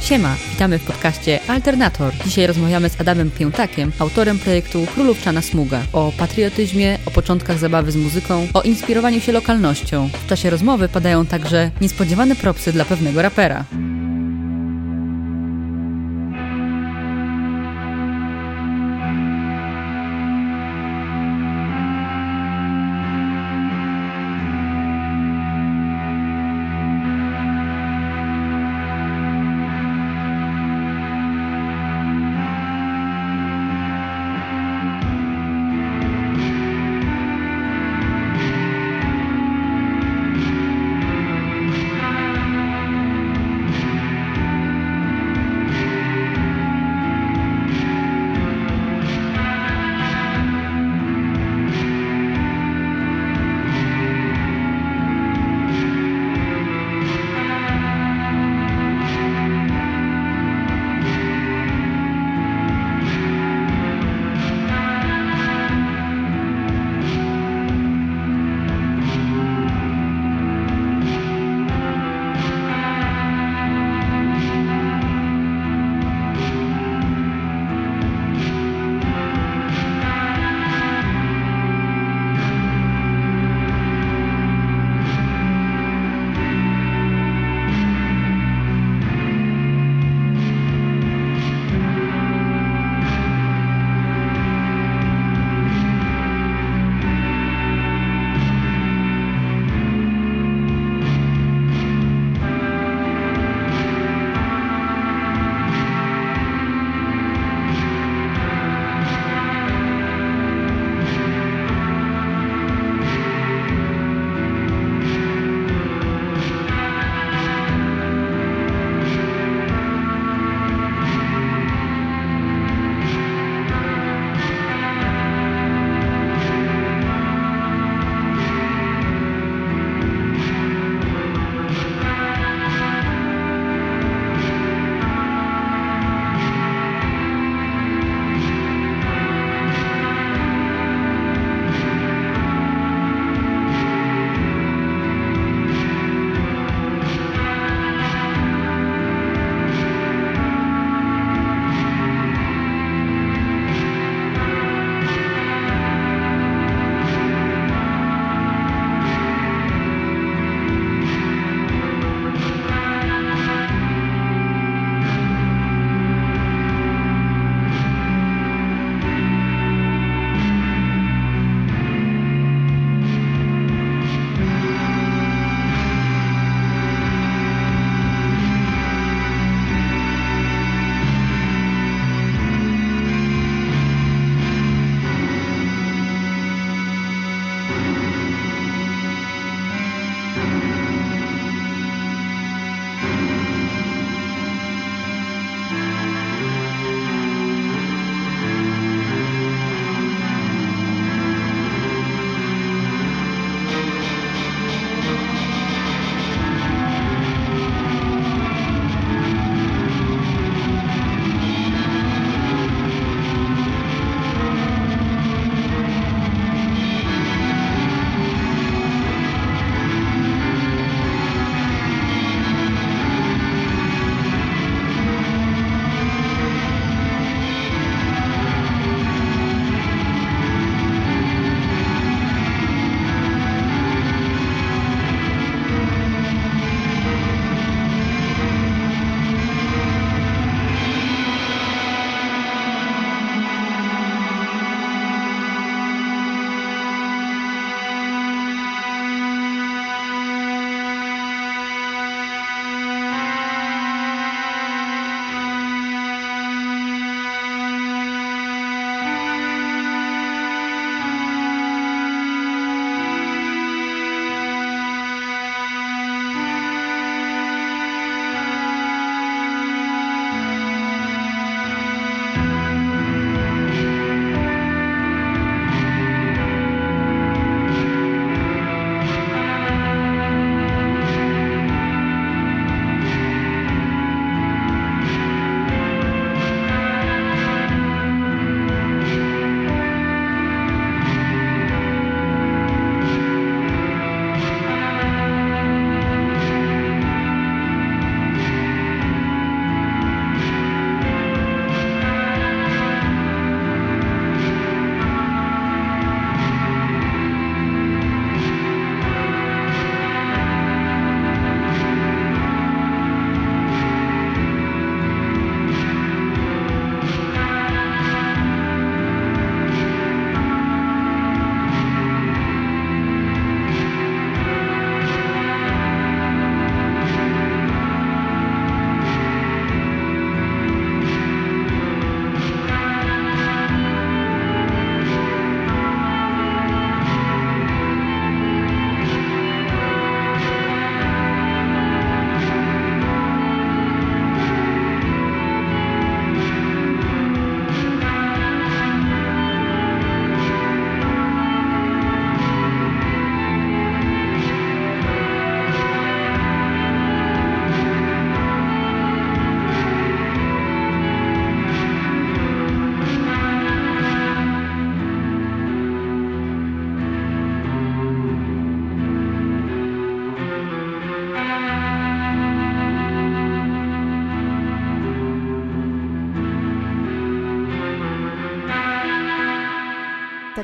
Siema, witamy w podcaście Alternator. Dzisiaj rozmawiamy z Adamem Piętakiem, autorem projektu Królówczana Smuga, o patriotyzmie, o początkach zabawy z muzyką, o inspirowaniu się lokalnością. W czasie rozmowy padają także niespodziewane propsy dla pewnego rapera.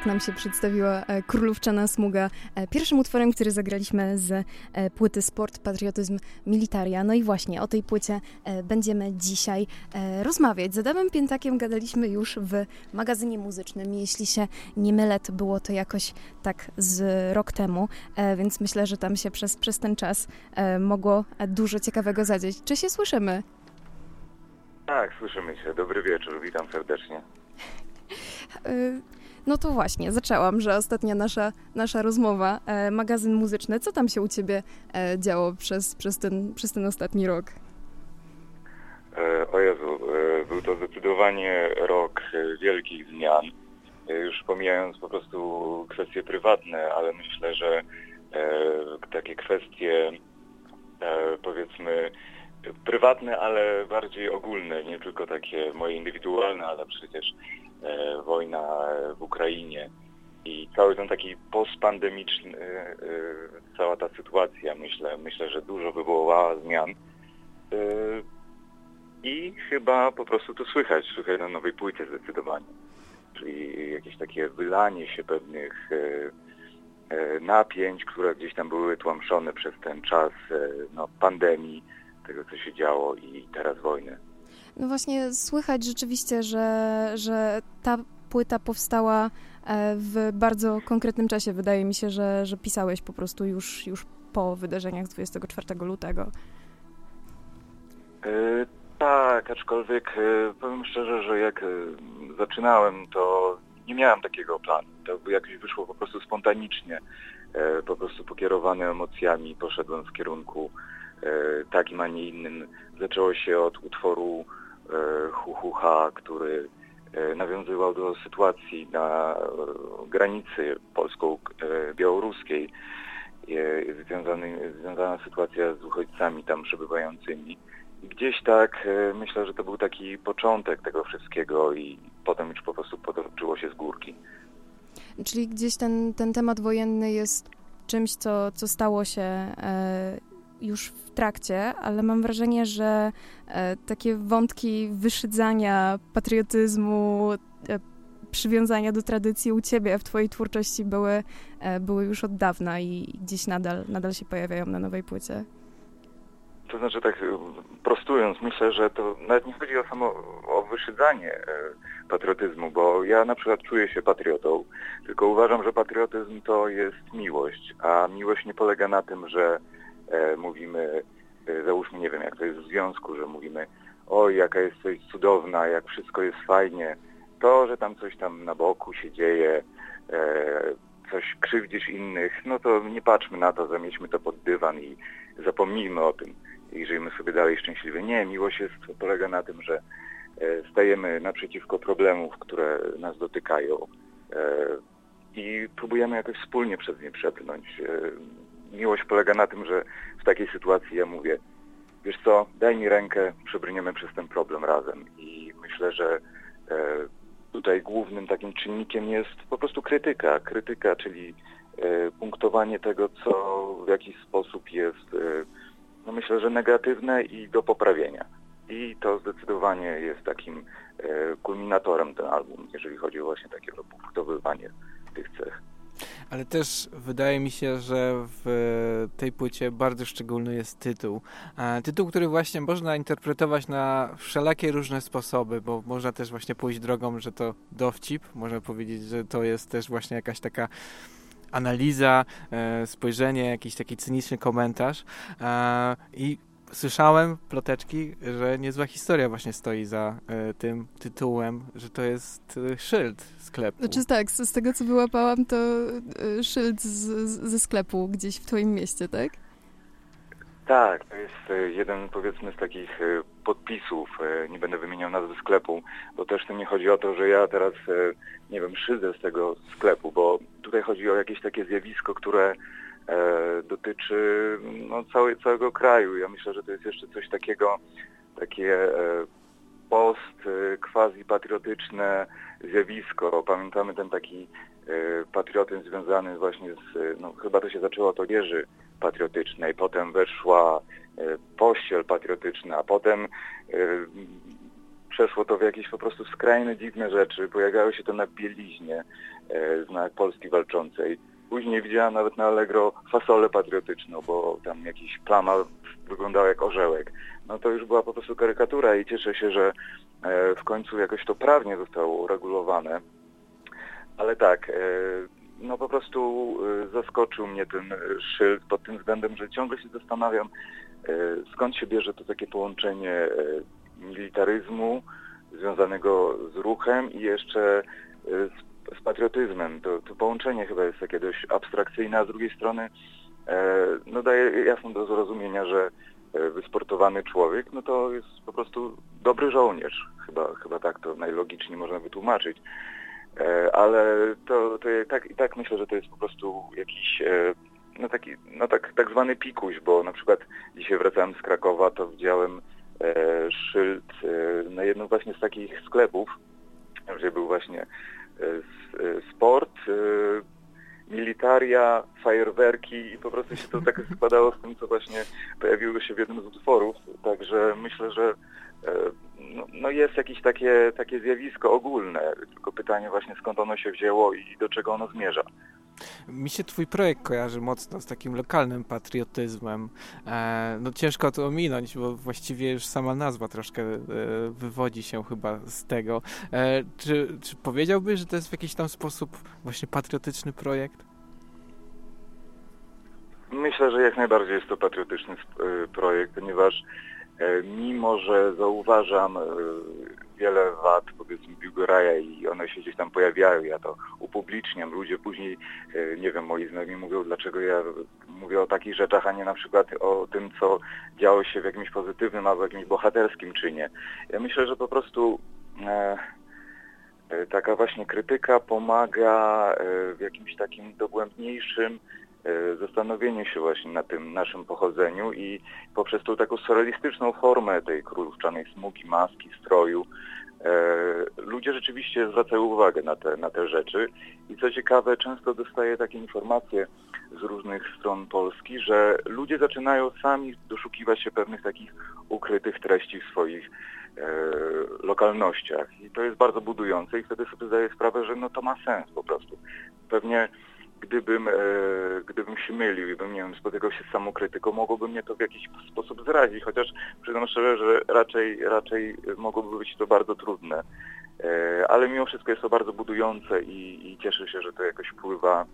Tak nam się przedstawiła e, Królówczana Smuga. E, pierwszym utworem, który zagraliśmy z e, płyty Sport, Patriotyzm, Militaria. No i właśnie o tej płycie będziemy dzisiaj rozmawiać. Z Adamem Piętakiem gadaliśmy już w magazynie muzycznym. Jeśli się nie mylę, to było to jakoś tak z rok temu, więc myślę, że tam się przez, przez ten czas mogło dużo ciekawego zadzieć. Czy się słyszymy? Tak, słyszymy się. Dobry wieczór, witam serdecznie. No to właśnie, zaczęłam, że ostatnia nasza, nasza rozmowa, e, magazyn muzyczny. Co tam się u Ciebie e, działo przez, przez, ten, przez ten ostatni rok? E, o Jezu, był to zdecydowanie rok wielkich zmian. Już pomijając po prostu kwestie prywatne, ale myślę, że takie kwestie powiedzmy prywatne, ale bardziej ogólne, nie tylko takie moje indywidualne, ale przecież e, wojna w Ukrainie i cały ten taki postpandemiczny, e, e, cała ta sytuacja, myślę, myślę, że dużo wywołała zmian. E, I chyba po prostu to słychać, słychać na nowej płycie zdecydowanie. Czyli jakieś takie wylanie się pewnych e, e, napięć, które gdzieś tam były tłamszone przez ten czas no, pandemii, tego, co się działo i teraz wojny. No właśnie słychać rzeczywiście, że, że ta płyta powstała e, w bardzo konkretnym czasie. Wydaje mi się, że, że pisałeś po prostu już, już po wydarzeniach 24 lutego. Yy, tak, aczkolwiek yy, powiem szczerze, że jak zaczynałem, to nie miałem takiego planu. To jakoś wyszło po prostu spontanicznie, po prostu pokierowane emocjami poszedłem w kierunku E, takim, a nie innym. Zaczęło się od utworu e, Hu Hu Ha, który e, nawiązywał do sytuacji na granicy polsko-białoruskiej, związana sytuacja z uchodźcami tam przebywającymi. I gdzieś tak myślę, że to był taki początek tego wszystkiego i potem już po prostu potoczyło się z górki. Czyli gdzieś ten, ten temat wojenny jest czymś, co, co stało się już w trakcie, ale mam wrażenie, że e, takie wątki wyszydzania, patriotyzmu, e, przywiązania do tradycji u ciebie w twojej twórczości były, e, były już od dawna i gdzieś nadal, nadal się pojawiają na nowej płycie. To znaczy tak prostując, myślę, że to nawet nie chodzi o samo o wyszydzanie patriotyzmu, bo ja na przykład czuję się patriotą, tylko uważam, że patriotyzm to jest miłość, a miłość nie polega na tym, że mówimy, e, załóżmy, nie wiem, jak to jest w związku, że mówimy, oj, jaka jesteś cudowna, jak wszystko jest fajnie, to, że tam coś tam na boku się dzieje, e, coś krzywdzisz innych, no to nie patrzmy na to, zamiećmy to pod dywan i zapomnijmy o tym i żyjmy sobie dalej szczęśliwie. Nie, miłość jest, polega na tym, że e, stajemy naprzeciwko problemów, które nas dotykają e, i próbujemy jakoś wspólnie przez nie przebrnąć. Miłość polega na tym, że w takiej sytuacji ja mówię, wiesz co, daj mi rękę, przebrniemy przez ten problem razem. I myślę, że e, tutaj głównym takim czynnikiem jest po prostu krytyka. Krytyka, czyli e, punktowanie tego, co w jakiś sposób jest, e, no myślę, że negatywne i do poprawienia. I to zdecydowanie jest takim kulminatorem ten album, jeżeli chodzi o właśnie takie punktowywanie tych cech. Ale też wydaje mi się, że w tej płycie bardzo szczególny jest tytuł. E, tytuł, który właśnie można interpretować na wszelakie różne sposoby, bo można też właśnie pójść drogą, że to dowcip, można powiedzieć, że to jest też właśnie jakaś taka analiza, e, spojrzenie, jakiś taki cyniczny komentarz e, i słyszałem ploteczki, że niezła historia właśnie stoi za y, tym tytułem, że to jest y, szyld sklepu. Znaczy tak, z, z tego co wyłapałam, to y, szyld z, z, ze sklepu gdzieś w twoim mieście, tak? Tak, to jest jeden powiedzmy z takich podpisów, nie będę wymieniał nazwy sklepu, bo też to nie chodzi o to, że ja teraz, nie wiem, szydzę z tego sklepu, bo tutaj chodzi o jakieś takie zjawisko, które e, dotyczy no, całej, całego kraju. Ja myślę, że to jest jeszcze coś takiego, takie e, post e, quasi-patriotyczne zjawisko. Pamiętamy ten taki e, patriotyzm związany właśnie z, no chyba to się zaczęło od odzieży patriotycznej, potem weszła e, pościel patriotyczna, a potem przeszło to w jakieś po prostu skrajne, dziwne rzeczy. Pojawiały się to na bieliźnie, e, znak Polski Walczącej. Później widziałem nawet na Allegro fasolę patriotyczną, bo tam jakiś plama wyglądał jak orzełek. No to już była po prostu karykatura i cieszę się, że e, w końcu jakoś to prawnie zostało uregulowane. Ale tak, e, no po prostu e, zaskoczył mnie ten szyld pod tym względem, że ciągle się zastanawiam, skąd się bierze to takie połączenie militaryzmu związanego z ruchem i jeszcze z, patriotyzmem. To, to połączenie chyba jest takie dość abstrakcyjne, a z drugiej strony no daje jasno do zrozumienia, że wysportowany człowiek, no to jest po prostu dobry żołnierz. Chyba, chyba tak to najlogiczniej można wytłumaczyć. E, ale to, to tak, i tak myślę, że to jest po prostu jakiś e, no taki, no tak, tak zwany pikuś, bo na przykład dzisiaj wracałem z Krakowa, to widziałem e, szyld na jednym właśnie z takich sklepów, gdzie był właśnie sport, militaria, fajerwerki i po prostu się to tak składało z tym, co właśnie pojawiło się w jednym z utworów. Także myślę, że no, no, jest jakieś takie, takie zjawisko ogólne, tylko pytanie właśnie skąd ono się wzięło i do czego ono zmierza. Mi się twój projekt kojarzy mocno z takim lokalnym patriotyzmem. E, no ciężko to ominąć, bo właściwie już sama nazwa troszkę e, wywodzi się chyba z tego. E, czy, czy powiedziałbyś, że to jest w jakiś tam sposób właśnie patriotyczny projekt? Myślę, że jak najbardziej jest to patriotyczny projekt, ponieważ mimo że zauważam e, wiele wad, powiedzmy, Biugoraja i one się gdzieś tam pojawiają, ja to upubliczniam, ludzie później, e, nie wiem, moi znajomi mówią, dlaczego ja mówię o takich rzeczach, a nie na przykład o tym, co działo się w jakimś pozytywnym albo jakimś bohaterskim czynie. Ja myślę, że po prostu e, taka właśnie krytyka pomaga w jakimś takim dogłębniejszym E, zastanowienie się właśnie na tym naszym pochodzeniu i poprzez tą taką surrealistyczną formę tej królówczanej smugi, maski, stroju, e, ludzie rzeczywiście zwracają uwagę na te, na te rzeczy i co ciekawe, często dostaję takie informacje z różnych stron Polski, że ludzie zaczynają sami doszukiwać się pewnych takich ukrytych treści w swoich e, lokalnościach i to jest bardzo budujące i wtedy sobie zdaję sprawę, że no to ma sens po prostu. Pewnie gdybym, e, gdybym się mylił i bym, nie wiem, spotykał się z samokrytyką, mogłoby mnie to w jakiś sposób zrazić, chociaż przyznam szczerze, że raczej, raczej mogłoby być to bardzo trudne. E, ale mimo wszystko jest to bardzo budujące i, i cieszę się, że to jakoś wpływa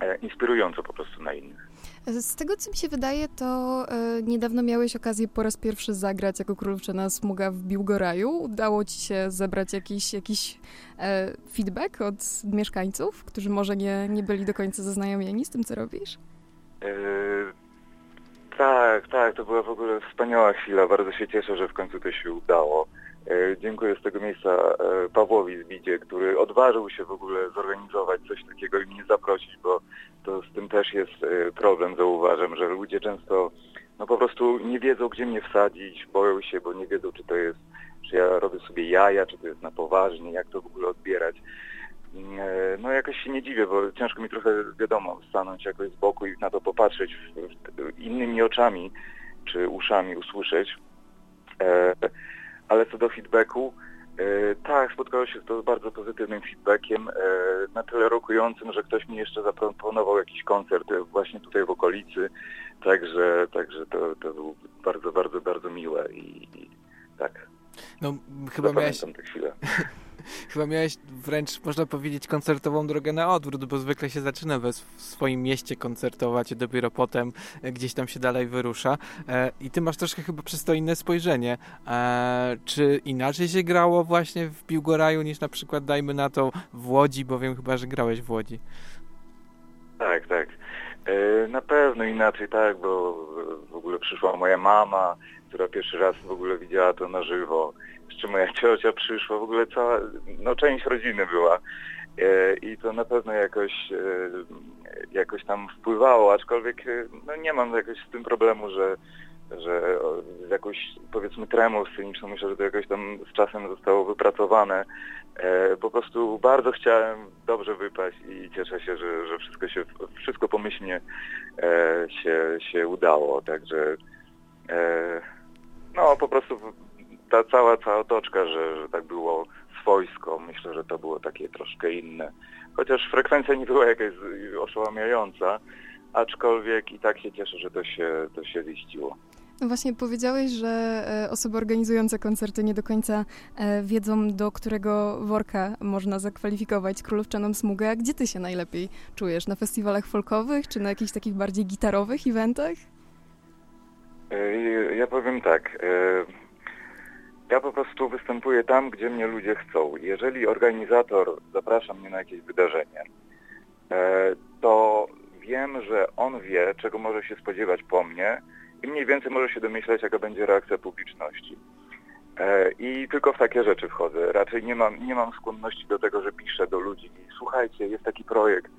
e, inspirująco po prostu na innych. Z tego, co mi się wydaje, to e, niedawno miałeś okazję po raz pierwszy zagrać jako królewczyna Smuga w Biłgoraju. Udało ci się zebrać jakiś, jakiś e, feedback od mieszkańców, którzy może nie, nie byli do końca zaznajomieni z tym, co robisz? E, tak, tak, to była w ogóle wspaniała chwila. Bardzo się cieszę, że w końcu to się udało. E, dziękuję z tego miejsca e, Pawłowi Zbidzie, który odważył się w ogóle zorganizować coś takiego i mnie zaprosić, bo to z tym też jest e, problem, zauważam, że ludzie często no po prostu nie wiedzą, gdzie mnie wsadzić, boją się, bo nie wiedzą, czy to jest, czy ja robię sobie jaja, czy to jest na poważnie, jak to w ogóle odbierać. No jakoś się nie dziwię, bo ciężko mi trochę, wiadomo, stanąć jakoś z boku i na to popatrzeć innymi oczami, czy uszami usłyszeć. Ale co do feedbacku, e, tak, spotkało się to z bardzo pozytywnym feedbackiem, e, na tyle rokującym, że ktoś mi jeszcze zaproponował jakiś koncert właśnie tutaj w okolicy, także, także to, to było bardzo, bardzo, bardzo miłe i, i tak. No chyba miałeś... tę chwilę. Chyba miałeś wręcz, można powiedzieć, koncertową drogę na odwrót, bo zwykle się zaczyna we swoim mieście koncertować, a dopiero potem e, gdzieś tam się dalej wyrusza. E, I ty masz troszkę chyba przez to inne spojrzenie. E, czy inaczej się grało właśnie w Biłgoraju niż na przykład, dajmy na to, w Łodzi, bo wiem chyba, że grałeś w Łodzi. Tak, tak. Na pewno inaczej tak, bo w ogóle przyszła moja mama, która pierwszy raz w ogóle widziała to na żywo czy moja ciocia przyszła, w ogóle cała, no część rodziny była. E, I to na pewno jakoś, e, jakoś tam wpływało, aczkolwiek e, no nie mam jakoś z tym problemu, że, że jakąś powiedzmy tremą sceniczną myślę, że to jakoś tam z czasem zostało wypracowane. Po prostu bardzo chciałem dobrze wypaść i cieszę się, że, że wszystko się wszystko pomyślnie się, się udało. Także no po prostu ta cała, cała otoczka, że, że tak było swojsko, myślę, że to było takie troszkę inne. Chociaż frekwencja nie była jakaś oszałamiająca, aczkolwiek i tak się cieszę, że to się, to się ziściło. No właśnie powiedziałeś, że e, osoby organizujące koncerty nie do końca e, wiedzą, do którego worka można zakwalifikować królowczaną smugę. A gdzie ty się najlepiej czujesz? Na festiwalach folkowych, czy na jakichś takich bardziej gitarowych eventach? E, ja powiem tak. Ja po prostu występuję tam, gdzie mnie ludzie chcą. Jeżeli organizator zaprasza mnie na jakieś wydarzenie, to wiem, że on wie, czego może się spodziewać po mnie, i mniej więcej może się domyśleć, jaka będzie reakcja publiczności. E, I tylko w takie rzeczy wchodzę. Raczej nie mam, nie mam skłonności do tego, że piszę do ludzi, słuchajcie, jest taki projekt,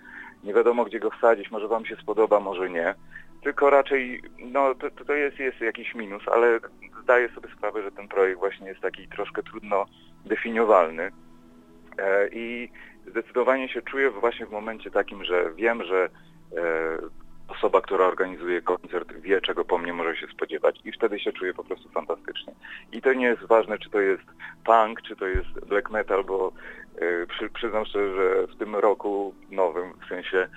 nie wiadomo gdzie go wsadzić, może wam się spodoba, może nie. Tylko raczej, no to, to jest, jest jakiś minus, ale zdaję sobie sprawę, że ten projekt właśnie jest taki troszkę trudno definiowalny. E, I zdecydowanie się czuję właśnie w momencie takim, że wiem, że e, osoba, która organizuje koncert wie, czego po mnie może się spodziewać i wtedy się czuję po prostu fantastycznie. I to nie jest ważne, czy to jest punk, czy to jest black metal, bo przy, przyznam szczerze, że w tym roku nowym, w sensie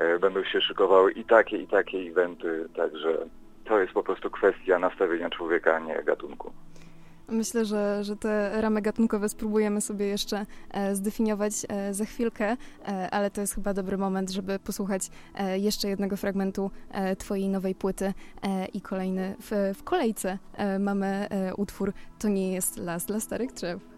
y, będą się szykowały i takie, i takie eventy, także to jest po prostu kwestia nastawienia człowieka, a nie gatunku. Myślę, że, że te ramy gatunkowe spróbujemy sobie jeszcze e, zdefiniować e, za chwilkę, e, ale to jest chyba dobry moment, żeby posłuchać e, jeszcze jednego fragmentu e, Twojej nowej płyty e, i kolejny w, w kolejce mamy utwór To nie jest las dla starych drzew.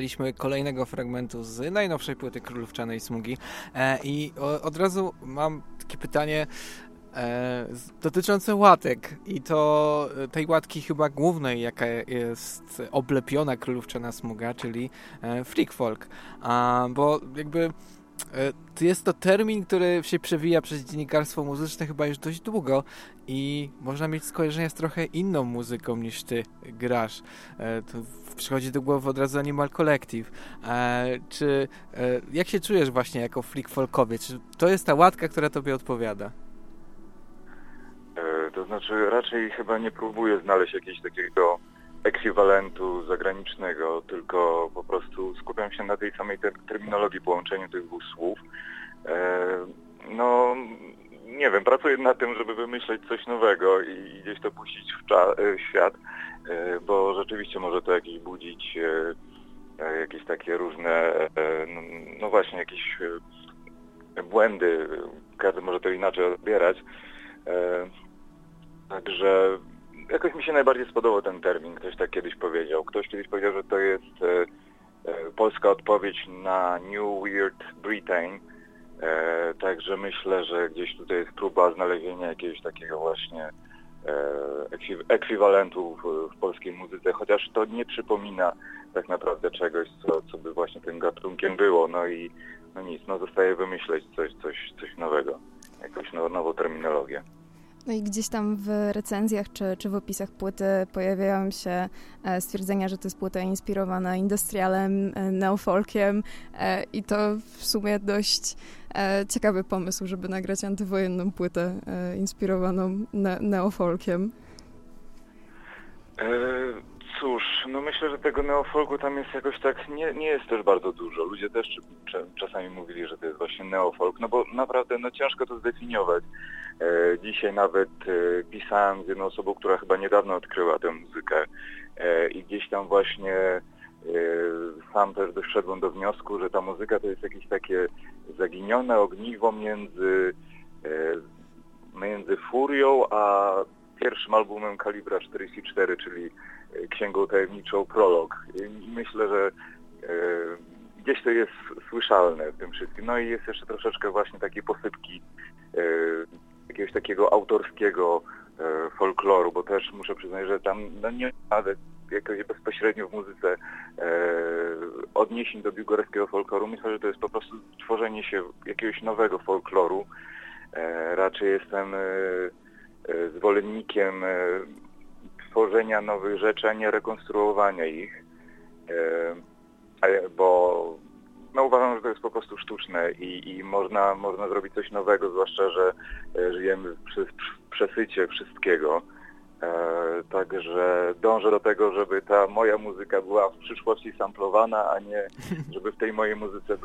Wysłuchaliśmy kolejnego fragmentu z najnowszej płyty Królówczanej Smugi. E, i od razu mam takie pytanie e, dotyczące łatek. I to e, tej łatki chyba głównej, jaka jest oblepiona Królówczana Smuga, czyli freak folk, bo jakby to jest to termin, który się przewija przez dziennikarstwo muzyczne chyba już dość długo i można mieć skojarzenia z trochę inną muzyką niż ty grasz. Przychodzi do głowy od razu Animal Collective. E, czy e, jak się czujesz właśnie jako freak folkowiec? Czy to jest ta łatka, która tobie odpowiada? E, To znaczy raczej chyba nie próbuję znaleźć jakiegoś takiego ekwiwalentu zagranicznego, tylko po prostu skupiam się na tej samej ter- terminologii, połączeniu tych dwóch słów. E, No, nie wiem, pracuję nad tym, żeby wymyśleć coś nowego i gdzieś to puścić w, e, w świat, bo rzeczywiście może to jakieś budzić e, e, jakieś takie różne, e, no, właśnie jakieś e, błędy, każdy może to inaczej odbierać. E, Także jakoś mi się najbardziej spodobał ten termin, ktoś tak kiedyś powiedział. Ktoś kiedyś powiedział, że to jest e, e, polska odpowiedź na New Weird Britain. E, także myślę, że gdzieś tutaj jest próba znalezienia jakiegoś takiego właśnie e, ekwi- ekwiwalentu w, polskiej muzyce, chociaż to nie przypomina tak naprawdę czegoś, co, co by właśnie tym gatunkiem było. No i no nic, no zostaje wymyśleć coś, coś, coś nowego, jakąś now, nową terminologię. No i gdzieś tam w recenzjach czy, czy w opisach płyty pojawiają się e, stwierdzenia, że to jest płyta inspirowana industrialem, e, neofolkiem i to w sumie dość ciekawy pomysł, żeby nagrać antywojenną płytę e, inspirowaną ne neofolkiem. E, cóż, no myślę, że tego neofolku tam jest jakoś tak, nie, nie jest też bardzo dużo. Ludzie też cz- czasami mówili, że to jest właśnie neofolk, no bo naprawdę no ciężko to zdefiniować. E, dzisiaj nawet e, pisałem z jedną osobą, która chyba niedawno odkryła tę muzykę e, i gdzieś tam właśnie e, sam też doszedłem do wniosku, że ta muzyka to jest jakieś takie zaginione ogniwo między, e, między furią a pierwszym albumem Kalibra 44, czyli e, księgą tajemniczą Prolog. Myślę, że gdzieś to jest słyszalne w tym wszystkim. No i jest jeszcze troszeczkę właśnie takiej posypki jakiegoś takiego autorskiego folkloru, bo też muszę przyznać, że tam no nie ma jakoś bezpośrednio w muzyce e, odniesień do biłgorskiego folkloru. Myślę, że to jest po prostu tworzenie się jakiegoś nowego folkloru. E, raczej jestem e, zwolennikiem tworzenia nowych rzeczy, a nie rekonstruowania ich. Bo no uważam, że to jest po prostu sztuczne i, i można, można zrobić coś nowego, zwłaszcza, że żyjemy przy, w przesycie wszystkiego. E, Także dążę do tego, żeby ta moja muzyka była w przyszłości samplowana, a nie żeby w tej mojej muzyce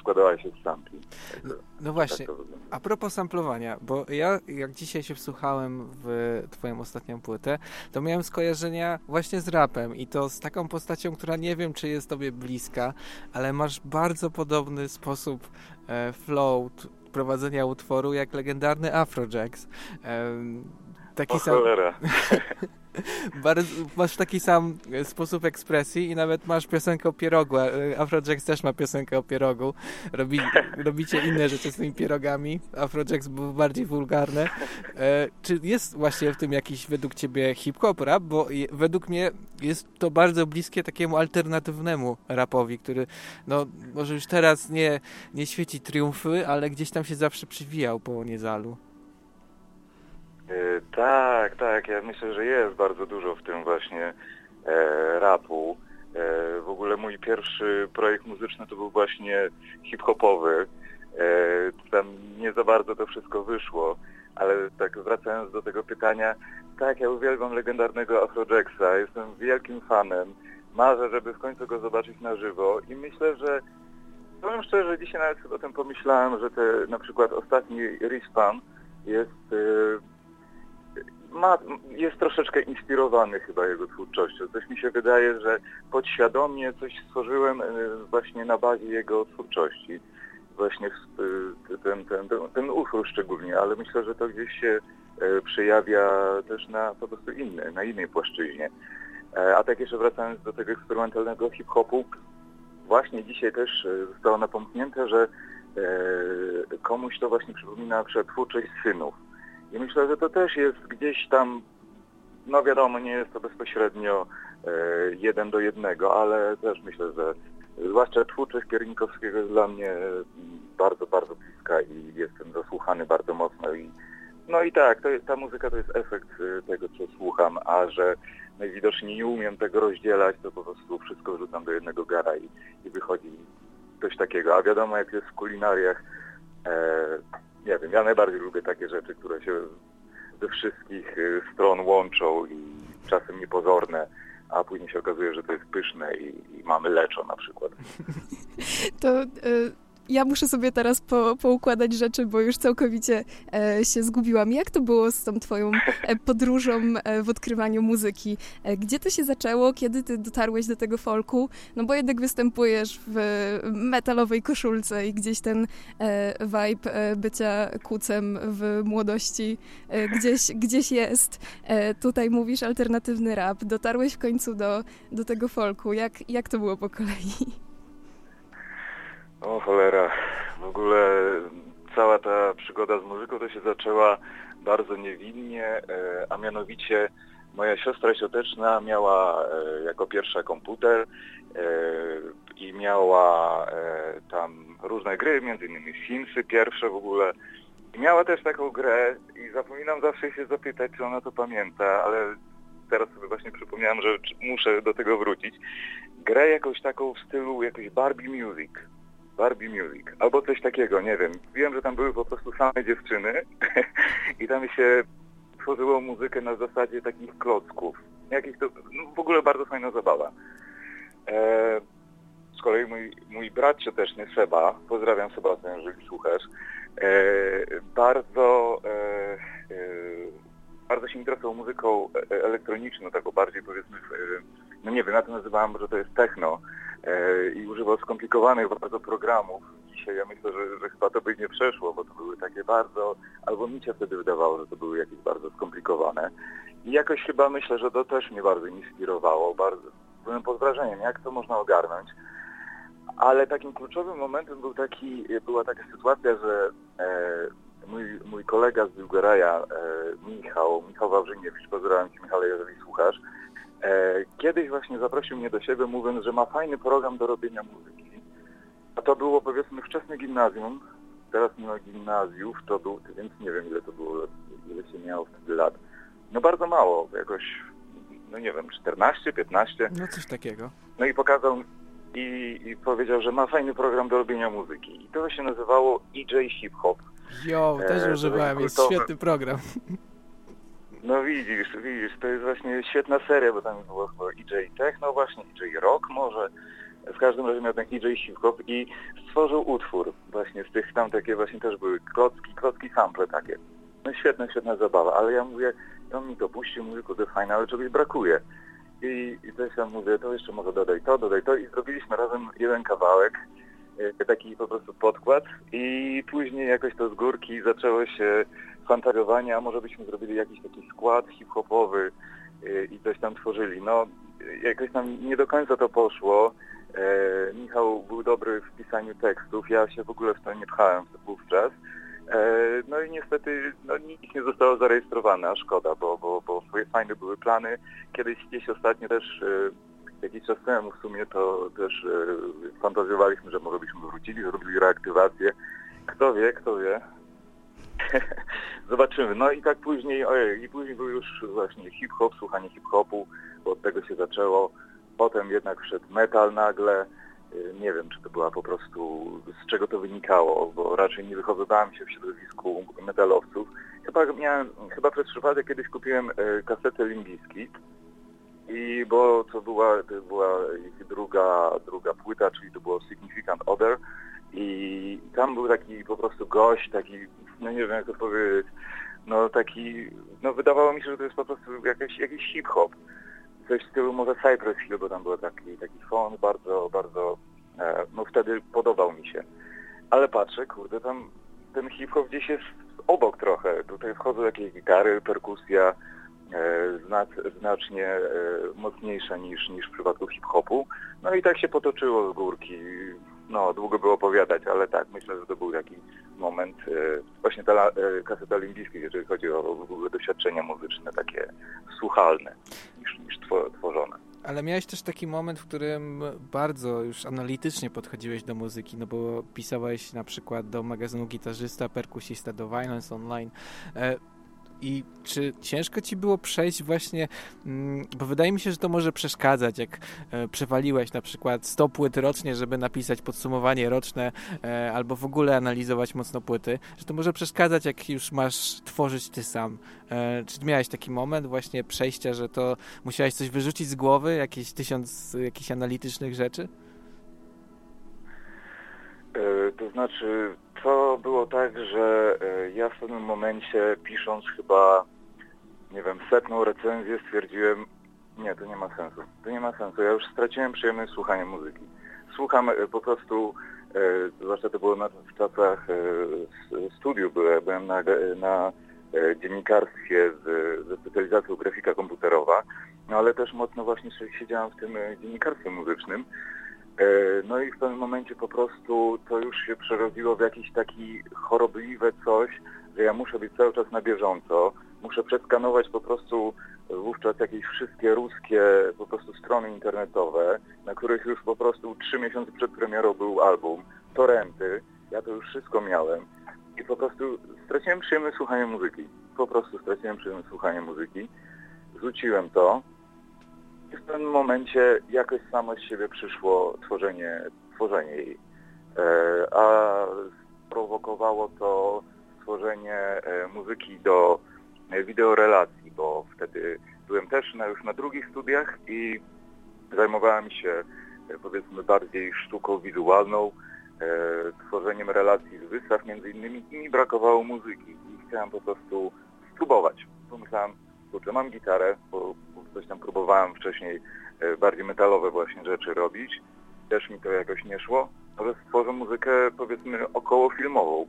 składała się z sampli. No, no Tak właśnie, wygląda. a propos samplowania, bo ja jak dzisiaj się wsłuchałem w twoją ostatnią płytę, to miałem skojarzenia właśnie z rapem i to z taką postacią, która nie wiem, czy jest tobie bliska, ale masz bardzo podobny sposób e, flow prowadzenia utworu jak legendarny Afrojax. Taki O sam, bardzo, masz taki sam e, sposób ekspresji i nawet masz piosenkę o pierogu. e, Afrojax też ma piosenkę o pierogu. Robi, robicie inne rzeczy z tymi pierogami. Afrojax był bardziej wulgarny. E, czy jest właśnie w tym jakiś według ciebie hip-hop rap? Bo je, według mnie jest to bardzo bliskie takiemu alternatywnemu rapowi, który no może już teraz nie, nie świeci triumfy, ale gdzieś tam się zawsze przywijał po Niezalu. E, Tak, tak, ja myślę, że jest bardzo dużo w tym właśnie e, rapu. E, w ogóle mój pierwszy projekt muzyczny to był właśnie hip-hopowy. Tam nie za bardzo to wszystko wyszło, ale tak wracając do tego pytania, tak, ja uwielbiam legendarnego Afrojacksa, jestem wielkim fanem. Marzę, żeby w końcu go zobaczyć na żywo i myślę, że powiem szczerze, dzisiaj nawet sobie o tym pomyślałem, że te, na przykład ostatni Respawn jest ma, jest troszeczkę inspirowany chyba jego twórczością. Coś mi się wydaje, że podświadomie coś stworzyłem e, właśnie na bazie jego twórczości. Właśnie w- ten, ten, ten, ten szczególnie, ale myślę, że to gdzieś się e, przejawia też na po prostu innej, na innej płaszczyźnie. E, A tak jeszcze wracając do tego eksperymentalnego hip-hopu, właśnie dzisiaj też e, zostało napomknięte, że e, komuś to właśnie przypomina na przykład twórczość synów. I myślę, że to też jest gdzieś tam, no wiadomo, nie jest to bezpośrednio e, jeden do jednego, ale też myślę, że zwłaszcza twórczość Piernikowskiego jest dla mnie e, bardzo, bardzo bliska i jestem zasłuchany bardzo mocno. I, no i tak, ta muzyka to jest efekt e, tego, co słucham, a że najwidoczniej nie umiem tego rozdzielać, to po prostu wszystko wrzucam do jednego gara i, i wychodzi coś takiego. A wiadomo, jak jest w kulinariach, e, nie wiem, ja najbardziej lubię takie rzeczy, które się ze wszystkich y, stron łączą i czasem niepozorne, a później się okazuje, że to jest pyszne i, i mamy leczo na przykład. To y, ja muszę sobie teraz po, poukładać rzeczy, bo już całkowicie e, się zgubiłam. Jak to było z tą twoją e, podróżą e, w odkrywaniu muzyki? E, gdzie to się zaczęło? Kiedy ty dotarłeś do tego folku? No bo jednak występujesz w metalowej koszulce i gdzieś ten e, vibe bycia kucem w młodości e, gdzieś, gdzieś jest. Tutaj mówisz alternatywny rap. Dotarłeś w końcu do, do tego folku. Jak, jak to było po kolei? O cholera, w ogóle cała ta przygoda z muzyką to się zaczęła bardzo niewinnie, e, a mianowicie moja siostra sioteczna miała e, jako pierwsza komputer e, i miała tam różne gry, między innymi Simsy pierwsze w ogóle. I miała też taką grę i zapominam zawsze się zapytać, czy ona to pamięta, ale teraz sobie właśnie przypomniałem, że muszę do tego wrócić. Grę jakąś taką w stylu jakiejś Barbie Music. Barbie Music, albo coś takiego, nie wiem. Wiem, że tam były po prostu same dziewczyny i tam się tworzyło muzykę na zasadzie takich klocków. Jakieś to, no w ogóle bardzo fajna zabawa. E, z kolei mój, mój brat cioteczny Seba, pozdrawiam Sebastian, jeżeli słuchasz, e, bardzo, e, e, bardzo się interesował muzyką e, elektroniczną, taką bardziej powiedzmy, e, no nie wiem, ja to nazywałem, że to jest techno i używał skomplikowanych bardzo programów. Dzisiaj ja myślę, że, że chyba to by nie przeszło, bo to były takie bardzo, albo mi się wtedy wydawało, że to były jakieś bardzo skomplikowane. I jakoś chyba myślę, że to też mnie bardzo inspirowało, bardzo, byłem pod wrażeniem, jak to można ogarnąć. Ale takim kluczowym momentem był taki, była taka sytuacja, że e, mój, mój kolega z Biłgoraja, e, Michał, Michał Wawrzyniewicz, pozdrawiam Cię Michale, jeżeli słuchasz, e, kiedyś właśnie zaprosił mnie do siebie, mówiąc, że ma fajny program do robienia muzyki. A to było powiedzmy wczesne gimnazjum, teraz nie ma gimnazjów, to był, więc nie wiem ile to było, ile się miało wtedy lat. No bardzo mało, jakoś, no nie wiem, 14, 15. No coś takiego. No i pokazał i, i powiedział, że ma fajny program do robienia muzyki. I to się nazywało EJ Hip Hop. Jo, E, też to używałem, jest kultowy. świetny program. No widzisz, widzisz, to jest właśnie świetna seria, bo tam było chyba EJ Techno właśnie, EJ Rock może. W każdym razie miał ten EJ Hip Hop i stworzył utwór właśnie z tych tam takie właśnie też były klocki, klocki sample takie. No świetna, świetna zabawa, ale ja mówię, on mi to puścił, mówię, kurde fajne, ale czegoś brakuje. I, i też ja mówię, to jeszcze może dodaj to, dodaj to i zrobiliśmy razem jeden kawałek, taki po prostu podkład i później jakoś to z górki zaczęło się fantazjowanie, a może byśmy zrobili jakiś taki skład hip-hopowy e, i coś tam tworzyli. No jakoś nam nie do końca to poszło. E, Michał był dobry w pisaniu tekstów, ja się w ogóle w to nie pchałem wówczas. E, no i niestety no, nic nie zostało zarejestrowane, a szkoda, bo, bo, bo fajne były plany. Kiedyś gdzieś ostatnio też, e, jakiś czas temu w sumie to też e, fantazjowaliśmy, że może byśmy wrócili, zrobili reaktywację. Kto wie, kto wie. Zobaczymy. No i tak później, ojej, i później był już właśnie hip-hop, słuchanie hip-hopu, bo od tego się zaczęło. Potem jednak wszedł metal nagle. Y, Nie wiem, czy to była po prostu, z czego to wynikało, bo raczej nie wychowywałem się w środowisku metalowców. Chyba miałem, chyba przez przypadek kiedyś kupiłem e, kasetę Limbiskit i bo to była, to była ich druga, druga płyta, czyli to było Significant Other i tam był taki po prostu gość, taki, no nie wiem jak to powiedzieć, no taki, no wydawało mi się, że to jest po prostu jakiś, hip-hop. Coś w stylu może Cypress Hill, bo tam był taki, taki fon bardzo, bardzo, e, no wtedy podobał mi się. Ale patrzę, kurde, tam ten hip-hop gdzieś jest obok trochę. Tutaj wchodzą jakieś gitary, perkusja, znacznie e, mocniejsza niż, niż w przypadku hip-hopu. No i tak się potoczyło z górki. No, długo było opowiadać, ale tak, myślę, że to był taki moment, e, właśnie ta e, kaseta olimpijska, jeżeli chodzi o doświadczenia muzyczne, takie słuchalne niż, niż two, tworzone. Ale miałeś też taki moment, w którym bardzo już analitycznie podchodziłeś do muzyki, no bo pisałeś na przykład do magazynu Gitarzysta, Perkusista, do Violence Online. I czy ciężko ci było przejść właśnie, mm, bo wydaje mi się, że to może przeszkadzać, jak e, przewaliłeś na przykład 100 płyt rocznie, żeby napisać podsumowanie roczne, e, albo w ogóle analizować mocno płyty, że to może przeszkadzać, jak już masz tworzyć ty sam. E, Czy miałeś taki moment właśnie przejścia, że to musiałeś coś wyrzucić z głowy, jakieś tysiąc jakichś analitycznych rzeczy? E, To znaczy, to było tak, że e, ja w pewnym momencie pisząc chyba, nie wiem, setną recenzję stwierdziłem, nie, to nie ma sensu. To nie ma sensu. Ja już straciłem przyjemność słuchania muzyki. Słucham e, po prostu, zwłaszcza to było w czasach studiów, byłem, na, na dziennikarstwie z, ze specjalizacją grafika komputerowa, no ale też mocno właśnie siedziałem w tym dziennikarstwie muzycznym. E, No i w pewnym momencie po prostu to już się przerodziło w jakiś taki chorobliwe coś, że ja muszę być cały czas na bieżąco, muszę przeskanować po prostu wówczas jakieś wszystkie ruskie po prostu strony internetowe, na których już po prostu trzy miesiące przed premierą był album, torenty, ja to już wszystko miałem i po prostu straciłem przyjemność słuchania muzyki. Po prostu straciłem przyjemność słuchania muzyki. Rzuciłem to, i w pewnym momencie jakoś samo z siebie przyszło tworzenie, tworzenie jej. E, a prowokowało to stworzenie e, muzyki do e, wideorelacji, bo wtedy byłem też na, już na drugich studiach i zajmowałem się powiedzmy bardziej sztuką wizualną, tworzeniem relacji z wystaw między innymi i mi brakowało muzyki i chciałem po prostu spróbować. Pomyślałem, kurczę, mam gitarę, bo coś tam próbowałem wcześniej e, bardziej metalowe właśnie rzeczy robić. Też mi to jakoś nie szło, ale stworzę muzykę powiedzmy około filmową.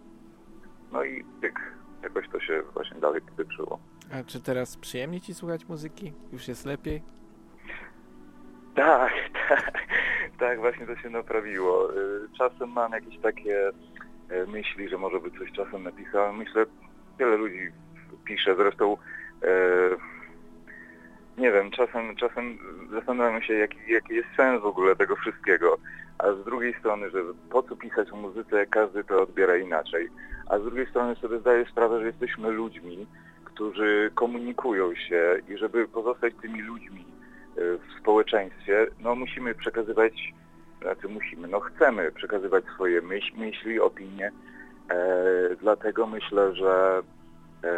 No i tyk, jakoś to się właśnie dalej potyczyło. A czy teraz przyjemnie ci słuchać muzyki? Już jest lepiej? Tak, tak, tak, właśnie to się naprawiło. Y, Czasem mam jakieś takie e, myśli, że może by coś czasem napisałem. Myślę, wiele ludzi pisze, zresztą e, nie wiem, czasem, czasem zastanawiam się, jaki, jaki jest sens w ogóle tego wszystkiego. A z drugiej strony, że po co pisać o muzyce, każdy to odbiera inaczej. A z drugiej strony sobie zdaję sprawę, że jesteśmy ludźmi, którzy komunikują się i żeby pozostać tymi ludźmi y, w społeczeństwie, no musimy przekazywać, znaczy musimy, no chcemy przekazywać swoje myśl, myśli, opinie. E, dlatego myślę, że e,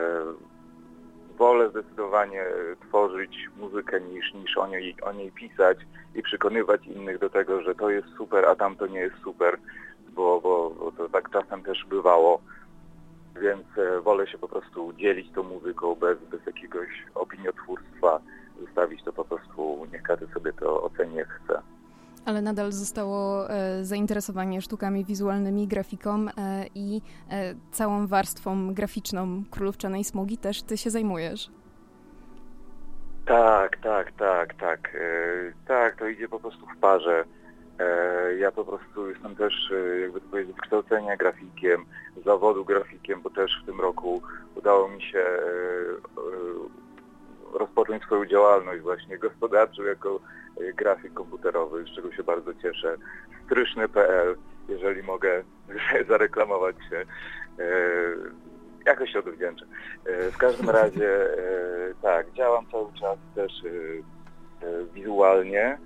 wolę zdecydowanie tworzyć muzykę niż, niż o, niej, o niej pisać i przekonywać innych do tego, że to jest super, a tamto nie jest super, bo, bo, bo to tak czasem też bywało. Więc e, wolę się po prostu dzielić tą muzyką bez, bez jakiegoś opiniotwórstwa, zostawić to po prostu, niech każdy sobie to oceni chce. Ale nadal zostało e, zainteresowanie sztukami wizualnymi, grafiką e, i e, całą warstwą graficzną Królówczanej Smugi też ty się zajmujesz. Tak, tak, tak, tak. Tak, to idzie po prostu w parze. Ja po prostu jestem też, jakby to powiedzieć, z wykształcenia grafikiem, zawodu grafikiem, bo też w tym roku udało mi się rozpocząć swoją działalność właśnie gospodarczą jako e, grafik komputerowy, z czego się bardzo cieszę. Stryszny.pl, jeżeli mogę zareklamować się. E, jakoś się odwdzięczę. E, W każdym razie tak, działam cały czas też wizualnie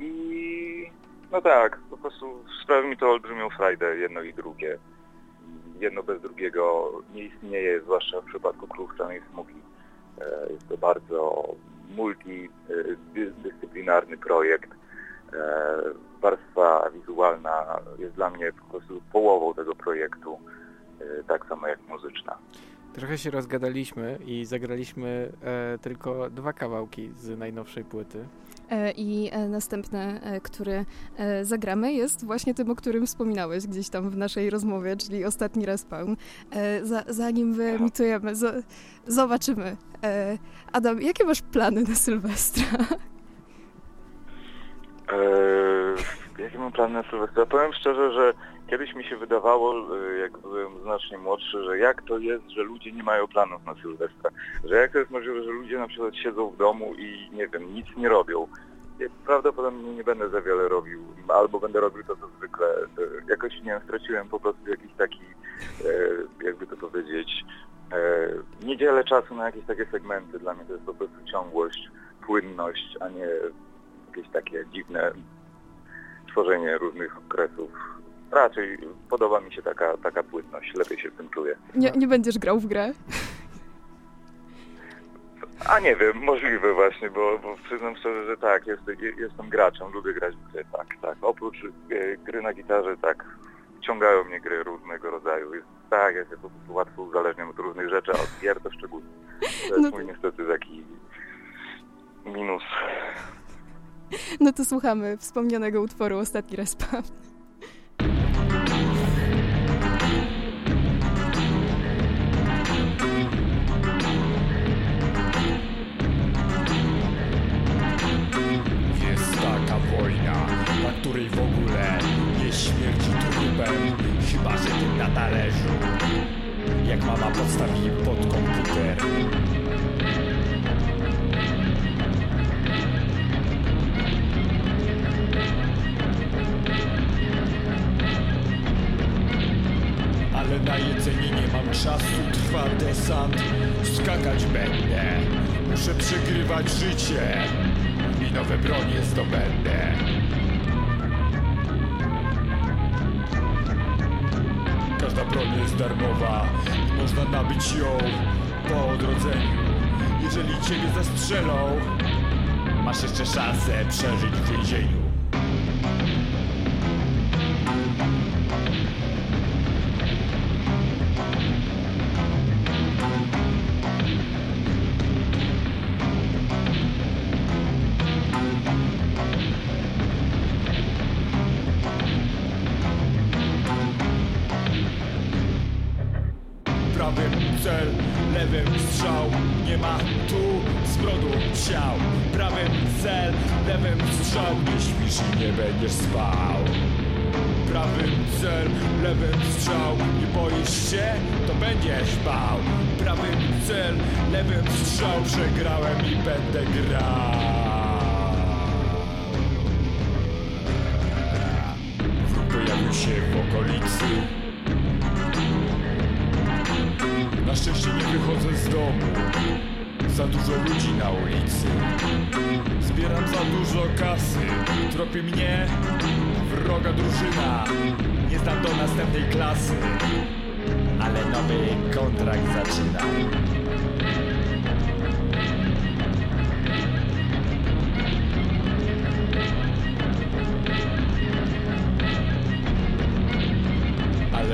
i no tak, po prostu sprawi mi to olbrzymią frajdę jedno i drugie. Jedno bez drugiego nie istnieje, zwłaszcza w przypadku Krówczanej Smugi. E, Jest to bardzo multidyscyplinarny projekt. E, Warstwa wizualna jest dla mnie po prostu połową tego projektu, e, tak samo jak muzyczna. Trochę się rozgadaliśmy i zagraliśmy tylko dwa kawałki z najnowszej płyty. E, I e, następny, e, który zagramy, jest właśnie tym, o którym wspominałeś gdzieś tam w naszej rozmowie, czyli ostatni respawn. Za, zanim wyemitujemy, zo- zobaczymy. Adam, jakie masz plany na Sylwestra? Eee, jakie mam plany na Sylwestra? Powiem szczerze, że kiedyś mi się wydawało, e, jak byłem znacznie młodszy, że jak to jest, że ludzie nie mają planów na Sylwestra. Że jak to jest możliwe, że ludzie na przykład siedzą w domu i nie wiem, nic nie robią. Ja prawdopodobnie nie będę za wiele robił, albo będę robił to co zwykle. E, Jakoś, nie wiem, straciłem po prostu jakiś taki, e, jakby to powiedzieć, e, nie dzielę czasu na jakieś takie segmenty. Dla mnie to jest po prostu ciągłość, płynność, a nie jakieś takie dziwne tworzenie różnych okresów. Raczej podoba mi się taka, taka płynność, lepiej się w tym czuję. Nie, nie będziesz grał w grę? A nie wiem, możliwe właśnie, bo, bo przyznam szczerze, że tak, jest, je- jestem graczem, lubię grać w gry, tak, tak. Oprócz e, gry na gitarze, tak, ciągają mnie gry różnego rodzaju. Jest, tak, ja się po prostu łatwo uzależniam od różnych rzeczy, a od gier to szczególnie. To jest No mój niestety taki minus. No to słuchamy wspomnianego utworu Ostatni respawn. Talerzu. Jak mama podstawi pod komputer. Ale na jedzenie nie mam czasu, trwa desant, skakać będę. Muszę przegrywać życie i nowe bronie zdobędę. Każda broń jest darmowa i można nabyć ją po odrodzeniu. Jeżeli ciebie zastrzelą, masz jeszcze szansę przeżyć w więzieniu.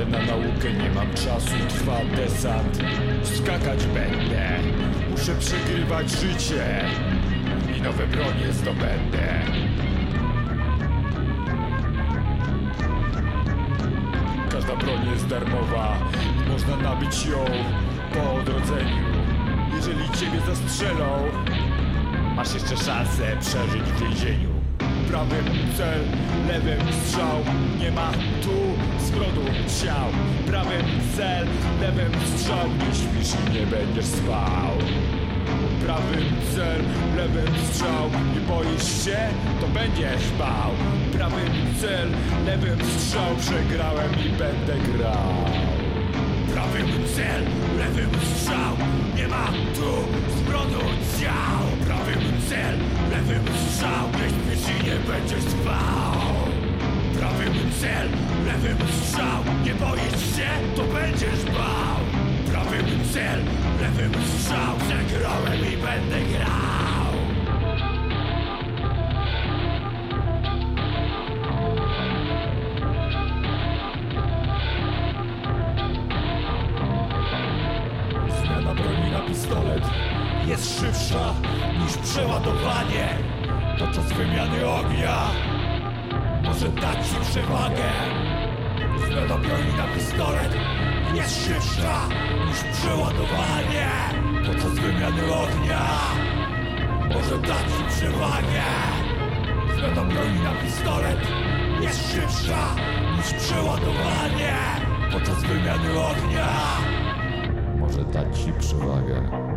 Ucieczkę, nie mam czasu, trwa desant. Skakać będę, muszę przegrywać życie. I nowe bronie zdobędę. Każda broń jest darmowa można nabyć ją po odrodzeniu. Jeżeli ciebie zastrzelą, masz jeszcze szansę przeżyć w więzieniu. Prawym cel, lewym strzał Nie ma tu zbrodu ciał Prawym cel, lewym strzał Nie śpisz i nie będziesz spał. Prawym cel, lewym strzał Nie boisz się, to będziesz bał. Prawym cel, lewym strzał Przegrałem i będę grał. Prawym cel, lewym strzał Nie ma tu zbrodu ciał. Prawym cel, lewym strzał Nie śpisz i nie będziesz spał Prawym cel, lewym strzał. Nie boisz się, to będziesz bał. Prawym cel, lewym strzał. Przegrałem i będę grał przewagę. Broni na pistolet. Jest szybsza niż przeładowanie. Podczas wymiany ognia może dać ci przewagę. Zmiana broni na pistolet. Jest szybsza niż przeładowanie. Podczas wymiany ognia Może dać ci przewagę.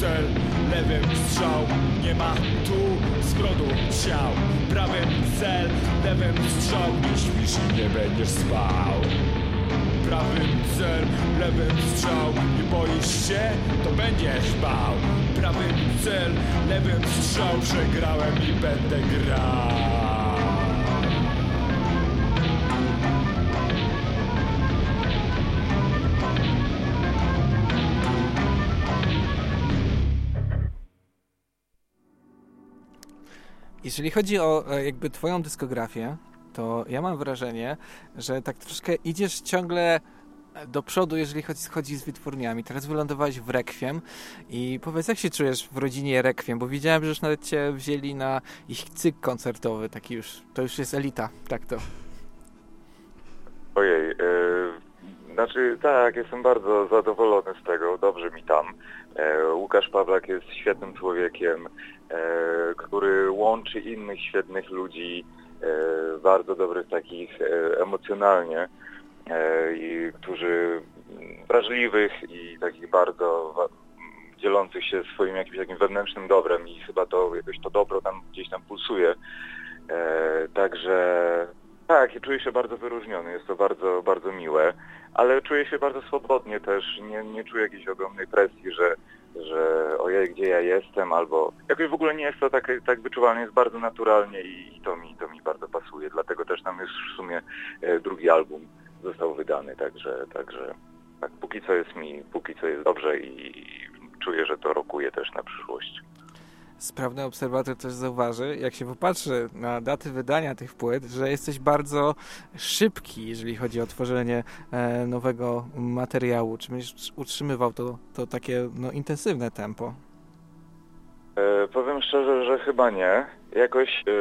Cel, lewym strzał Nie ma tu zbrodu ciał. Prawym cel, lewym strzał Nie śpisz i nie będziesz spał. Prawym cel, lewym strzał Nie boisz się, to będziesz bał. Prawym cel, lewym strzał Przegrałem i będę grał Jeżeli chodzi o e, jakby twoją dyskografię, to ja mam wrażenie, że tak troszkę idziesz ciągle do przodu, jeżeli chodzi, z wytwórniami. Teraz wylądowałeś w Rekwiem i powiedz, jak się czujesz w rodzinie Rekwiem, bo widziałem, że już nawet cię wzięli na ich cykl koncertowy, taki już, to już jest elita, tak to. Ojej, e, znaczy tak, jestem bardzo zadowolony z tego, dobrze mi tam. E, Łukasz Pawlak jest świetnym człowiekiem, e, który łączy innych świetnych ludzi, e, bardzo dobrych takich emocjonalnie, i którzy mm, wrażliwych i takich bardzo dzielących się swoim jakimś takim wewnętrznym dobrem i chyba to jakoś to dobro tam gdzieś tam pulsuje. Także tak, czuję się bardzo wyróżniony, jest to bardzo, bardzo miłe, ale czuję się bardzo swobodnie też, nie, nie czuję jakiejś ogromnej presji, że, że ojej, gdzie ja jestem, albo jakoś w ogóle nie jest to tak, tak wyczuwalne, jest bardzo naturalnie i, i to, mi, to mi bardzo pasuje, dlatego też tam już w sumie e, drugi album został wydany, także, także tak, póki co jest mi, póki co jest dobrze i, i czuję, że to rokuje też na przyszłość. Sprawny obserwator też zauważy, jak się popatrzy na daty wydania tych płyt, że jesteś bardzo szybki, jeżeli chodzi o tworzenie e, nowego materiału. Czy będziesz utrzymywał to, to takie no, intensywne tempo? E, powiem szczerze, że chyba nie. Jakoś e,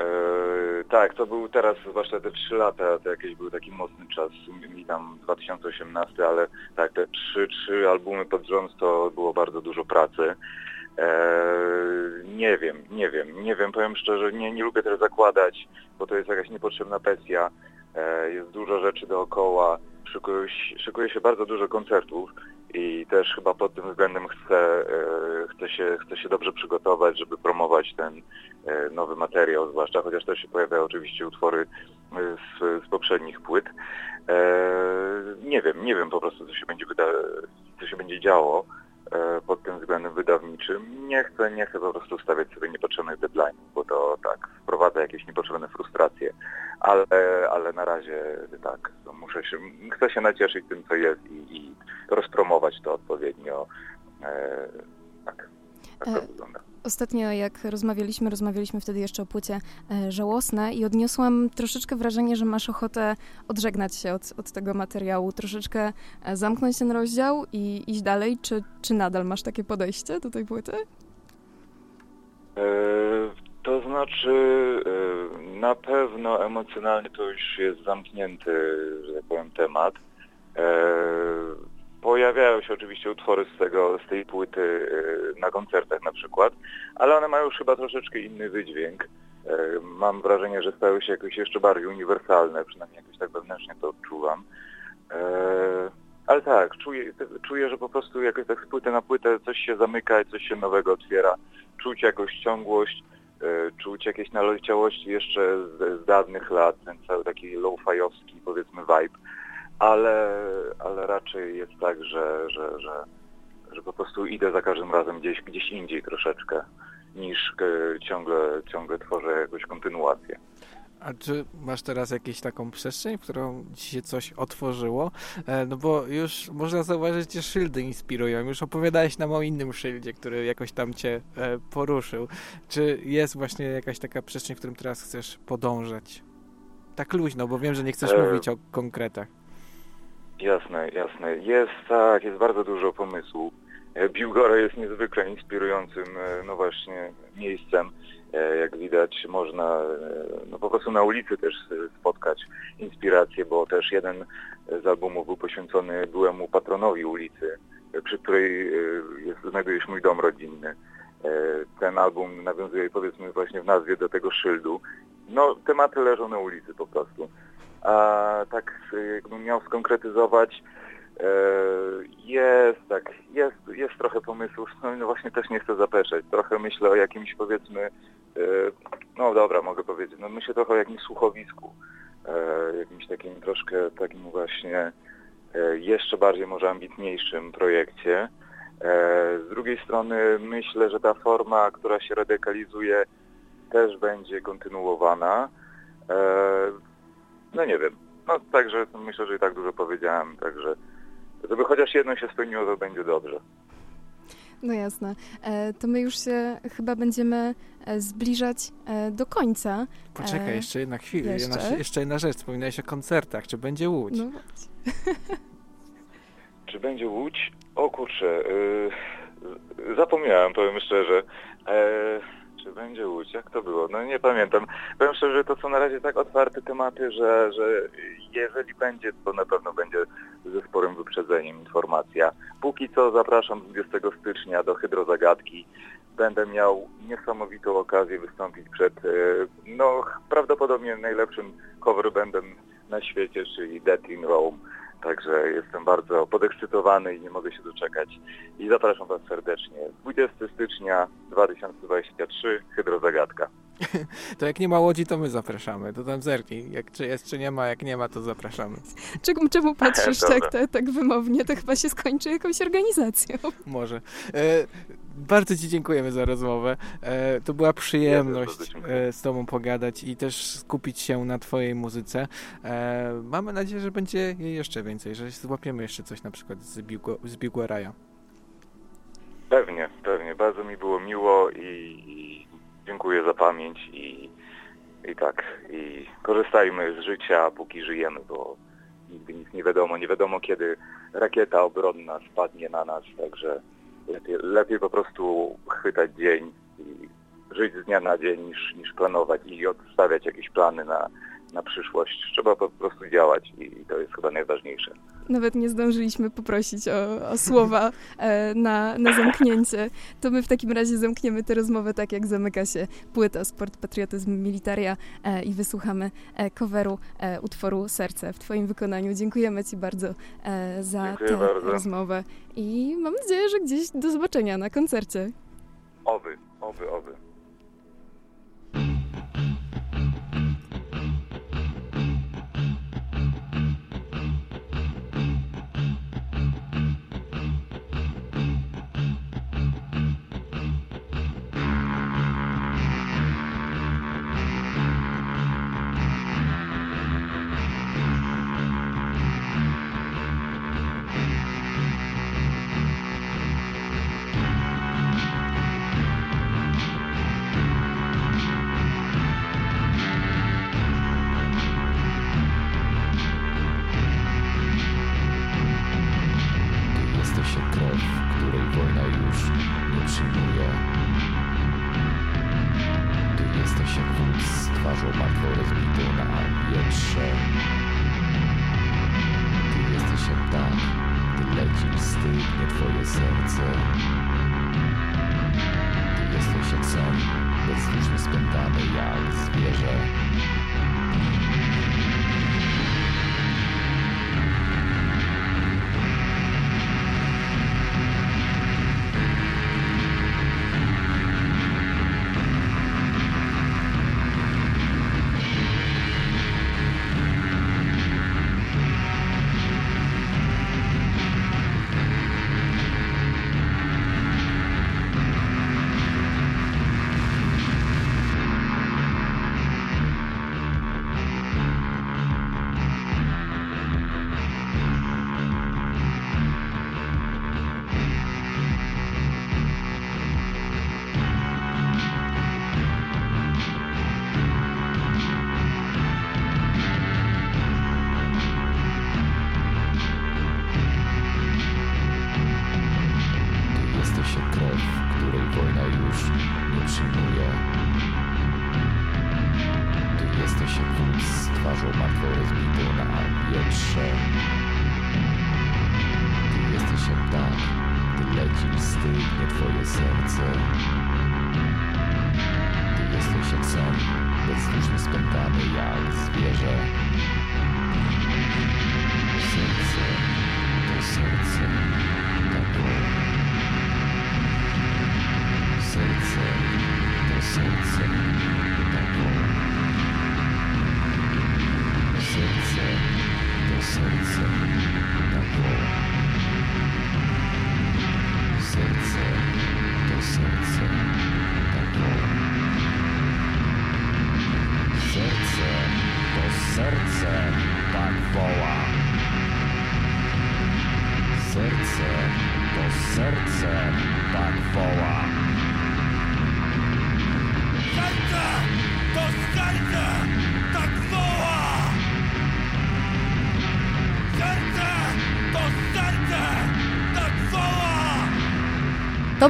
e, tak, to był teraz, zwłaszcza te trzy lata, to jakiś był taki mocny czas, mi tam 2018, ale tak, te trzy, trzy albumy pod rząd to było bardzo dużo pracy. E, nie wiem, nie wiem, nie wiem, powiem szczerze, nie, nie lubię też zakładać, bo to jest jakaś niepotrzebna presja, e, jest dużo rzeczy dookoła, szykuje, szykuje się bardzo dużo koncertów i też chyba pod tym względem chcę, e, chcę, się, chcę się dobrze przygotować, żeby promować ten nowy materiał, zwłaszcza chociaż też się pojawiają oczywiście utwory e, z, z poprzednich płyt. Nie wiem, nie wiem po prostu co się będzie co się będzie działo. E, pod tym względem wydawniczym. Nie chcę, nie chcę po prostu stawiać sobie niepotrzebnych deadline'ów, bo to tak wprowadza jakieś niepotrzebne frustracje, ale, ale na razie tak, to muszę się, chcę się nacieszyć tym, co jest i, i rozpromować to odpowiednio. E, tak, tak to E, wygląda. Ostatnio jak rozmawialiśmy, rozmawialiśmy wtedy jeszcze o płycie e, Żałosne i odniosłam troszeczkę wrażenie, że masz ochotę odżegnać się od, od tego materiału, troszeczkę e, zamknąć ten rozdział i iść dalej. Czy, czy nadal masz takie podejście do tej płyty? E, To znaczy, e, na pewno emocjonalnie to już jest zamknięty, że tak powiem, temat. E, Pojawiają się oczywiście utwory z, tego, z tej płyty e, na koncertach na przykład, ale one mają już chyba troszeczkę inny wydźwięk. E, Mam wrażenie, że stały się jakoś jeszcze bardziej uniwersalne, przynajmniej jakoś tak wewnętrznie to odczuwam. E, Ale tak, czuję, czuję, że po prostu jakoś tak z płyty na płytę coś się zamyka i coś się nowego otwiera. Czuć jakąś ciągłość, czuć jakieś naleciałości jeszcze z, z dawnych lat, ten cały taki low-fiowski powiedzmy vibe, ale, ale raczej jest tak, że, że, że, że po prostu idę za każdym razem gdzieś, gdzieś indziej troszeczkę niż e, ciągle, ciągle tworzę jakąś kontynuację. A czy masz teraz jakąś taką przestrzeń, w którą ci się coś otworzyło? E, no bo już można zauważyć, że szyldy inspirują. Już opowiadałeś nam o innym szyldzie, który jakoś tam cię e, poruszył. Czy jest właśnie jakaś taka przestrzeń, w którym teraz chcesz podążać? Tak luźno, bo wiem, że nie chcesz E, mówić o konkretach. Jasne, jasne. Jest tak, jest bardzo dużo pomysłów. E, Biłgora jest niezwykle inspirującym, e, no właśnie, miejscem. E, Jak widać można no po prostu na ulicy też spotkać inspirację, bo też jeden z albumów był poświęcony byłemu patronowi ulicy, przy której jest, znajduje się mój dom rodzinny. Ten album nawiązuje powiedzmy właśnie w nazwie do tego szyldu. No tematy leżą na ulicy po prostu. A tak jakbym miał skonkretyzować, e, jest tak, jest, jest trochę pomysłów, no, właśnie też nie chcę zapeszać. Trochę myślę o jakimś powiedzmy, e, no dobra, mogę powiedzieć, no myślę trochę o jakimś słuchowisku, e, jakimś takim troszkę takim właśnie jeszcze bardziej może ambitniejszym projekcie. Z drugiej strony myślę, że ta forma, która się radykalizuje, też będzie kontynuowana. No nie wiem. No także myślę, że i tak dużo powiedziałem, także żeby chociaż jedno się spełniło, to będzie dobrze. No jasne. E, to my już się chyba będziemy e, zbliżać e, do końca. Poczekaj, jeszcze jedna chwila. jeszcze? Jedna, jeszcze jedna rzecz. Wspominałeś o koncertach. Czy będzie Łódź? No właśnie. Czy będzie Łódź? O kurczę, yy, zapomniałem, powiem szczerze. E, czy będzie Łódź? Jak to było? No nie pamiętam. Powiem szczerze, że to są na razie tak otwarte tematy, że, że jeżeli będzie, to na pewno będzie ze sporym wyprzedzeniem informacja. Póki co zapraszam 20 stycznia do Hydrozagadki. Będę miał niesamowitą okazję wystąpić przed, e, no prawdopodobnie najlepszym cover bandem na świecie, czyli Dead in Rome. Także jestem bardzo podekscytowany i nie mogę się doczekać. I zapraszam Was serdecznie. 20 stycznia 2023, Hydrozagadka. To jak nie ma Łodzi, to my zapraszamy. To tam zerknij. Jak czy jest, czy nie ma. Jak nie ma, to zapraszamy. Czemu, czemu patrzysz tak, tak, tak wymownie? To chyba się skończy jakąś organizacją. Może. E, bardzo Ci dziękujemy za rozmowę. E, to była Ja przyjemność dziękuję. e, z Tobą pogadać i też skupić się na Twojej muzyce. E, mamy nadzieję, że będzie jej jeszcze więcej, że złapiemy jeszcze coś na przykład z, Biłgo, z Biłgoraja. Pewnie, pewnie. Bardzo mi było miło i, i dziękuję za pamięć i, i tak. I korzystajmy z życia, póki żyjemy, bo nigdy nic nie wiadomo. Nie wiadomo, kiedy rakieta obronna spadnie na nas, także lepiej, lepiej po prostu chwytać dzień i żyć z dnia na dzień niż, niż planować i odstawiać jakieś plany na, na przyszłość. Trzeba po prostu działać i to jest chyba najważniejsze. Nawet nie zdążyliśmy poprosić o, o słowa e, na, na zamknięcie. To my w takim razie zamkniemy tę rozmowę tak, jak zamyka się płyta Sport Patriotyzm Militaria e, i wysłuchamy e, coveru utworu Serce w Twoim wykonaniu. Dziękujemy Ci bardzo za Dziękuję tę bardzo. rozmowę i mam nadzieję, że gdzieś do zobaczenia na koncercie. Oby, oby, oby. Lecisz, stygnie twoje serce. Ty jesteś jak sen, bezdusznie spętany jak zwierzę.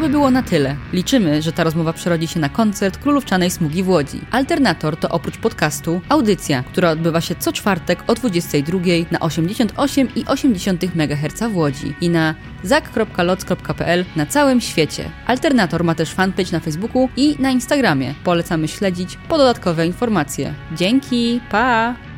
By było na tyle. Liczymy, że ta rozmowa przerodzi się na koncert Królówczanej Smugi w Łodzi. Alternator to oprócz podcastu audycja, która odbywa się co czwartek o 22 na 88,8 MHz w Łodzi i na zak.loc.pl na całym świecie. Alternator ma też fanpage na Facebooku i na Instagramie. Polecamy śledzić po dodatkowe informacje. Dzięki, pa!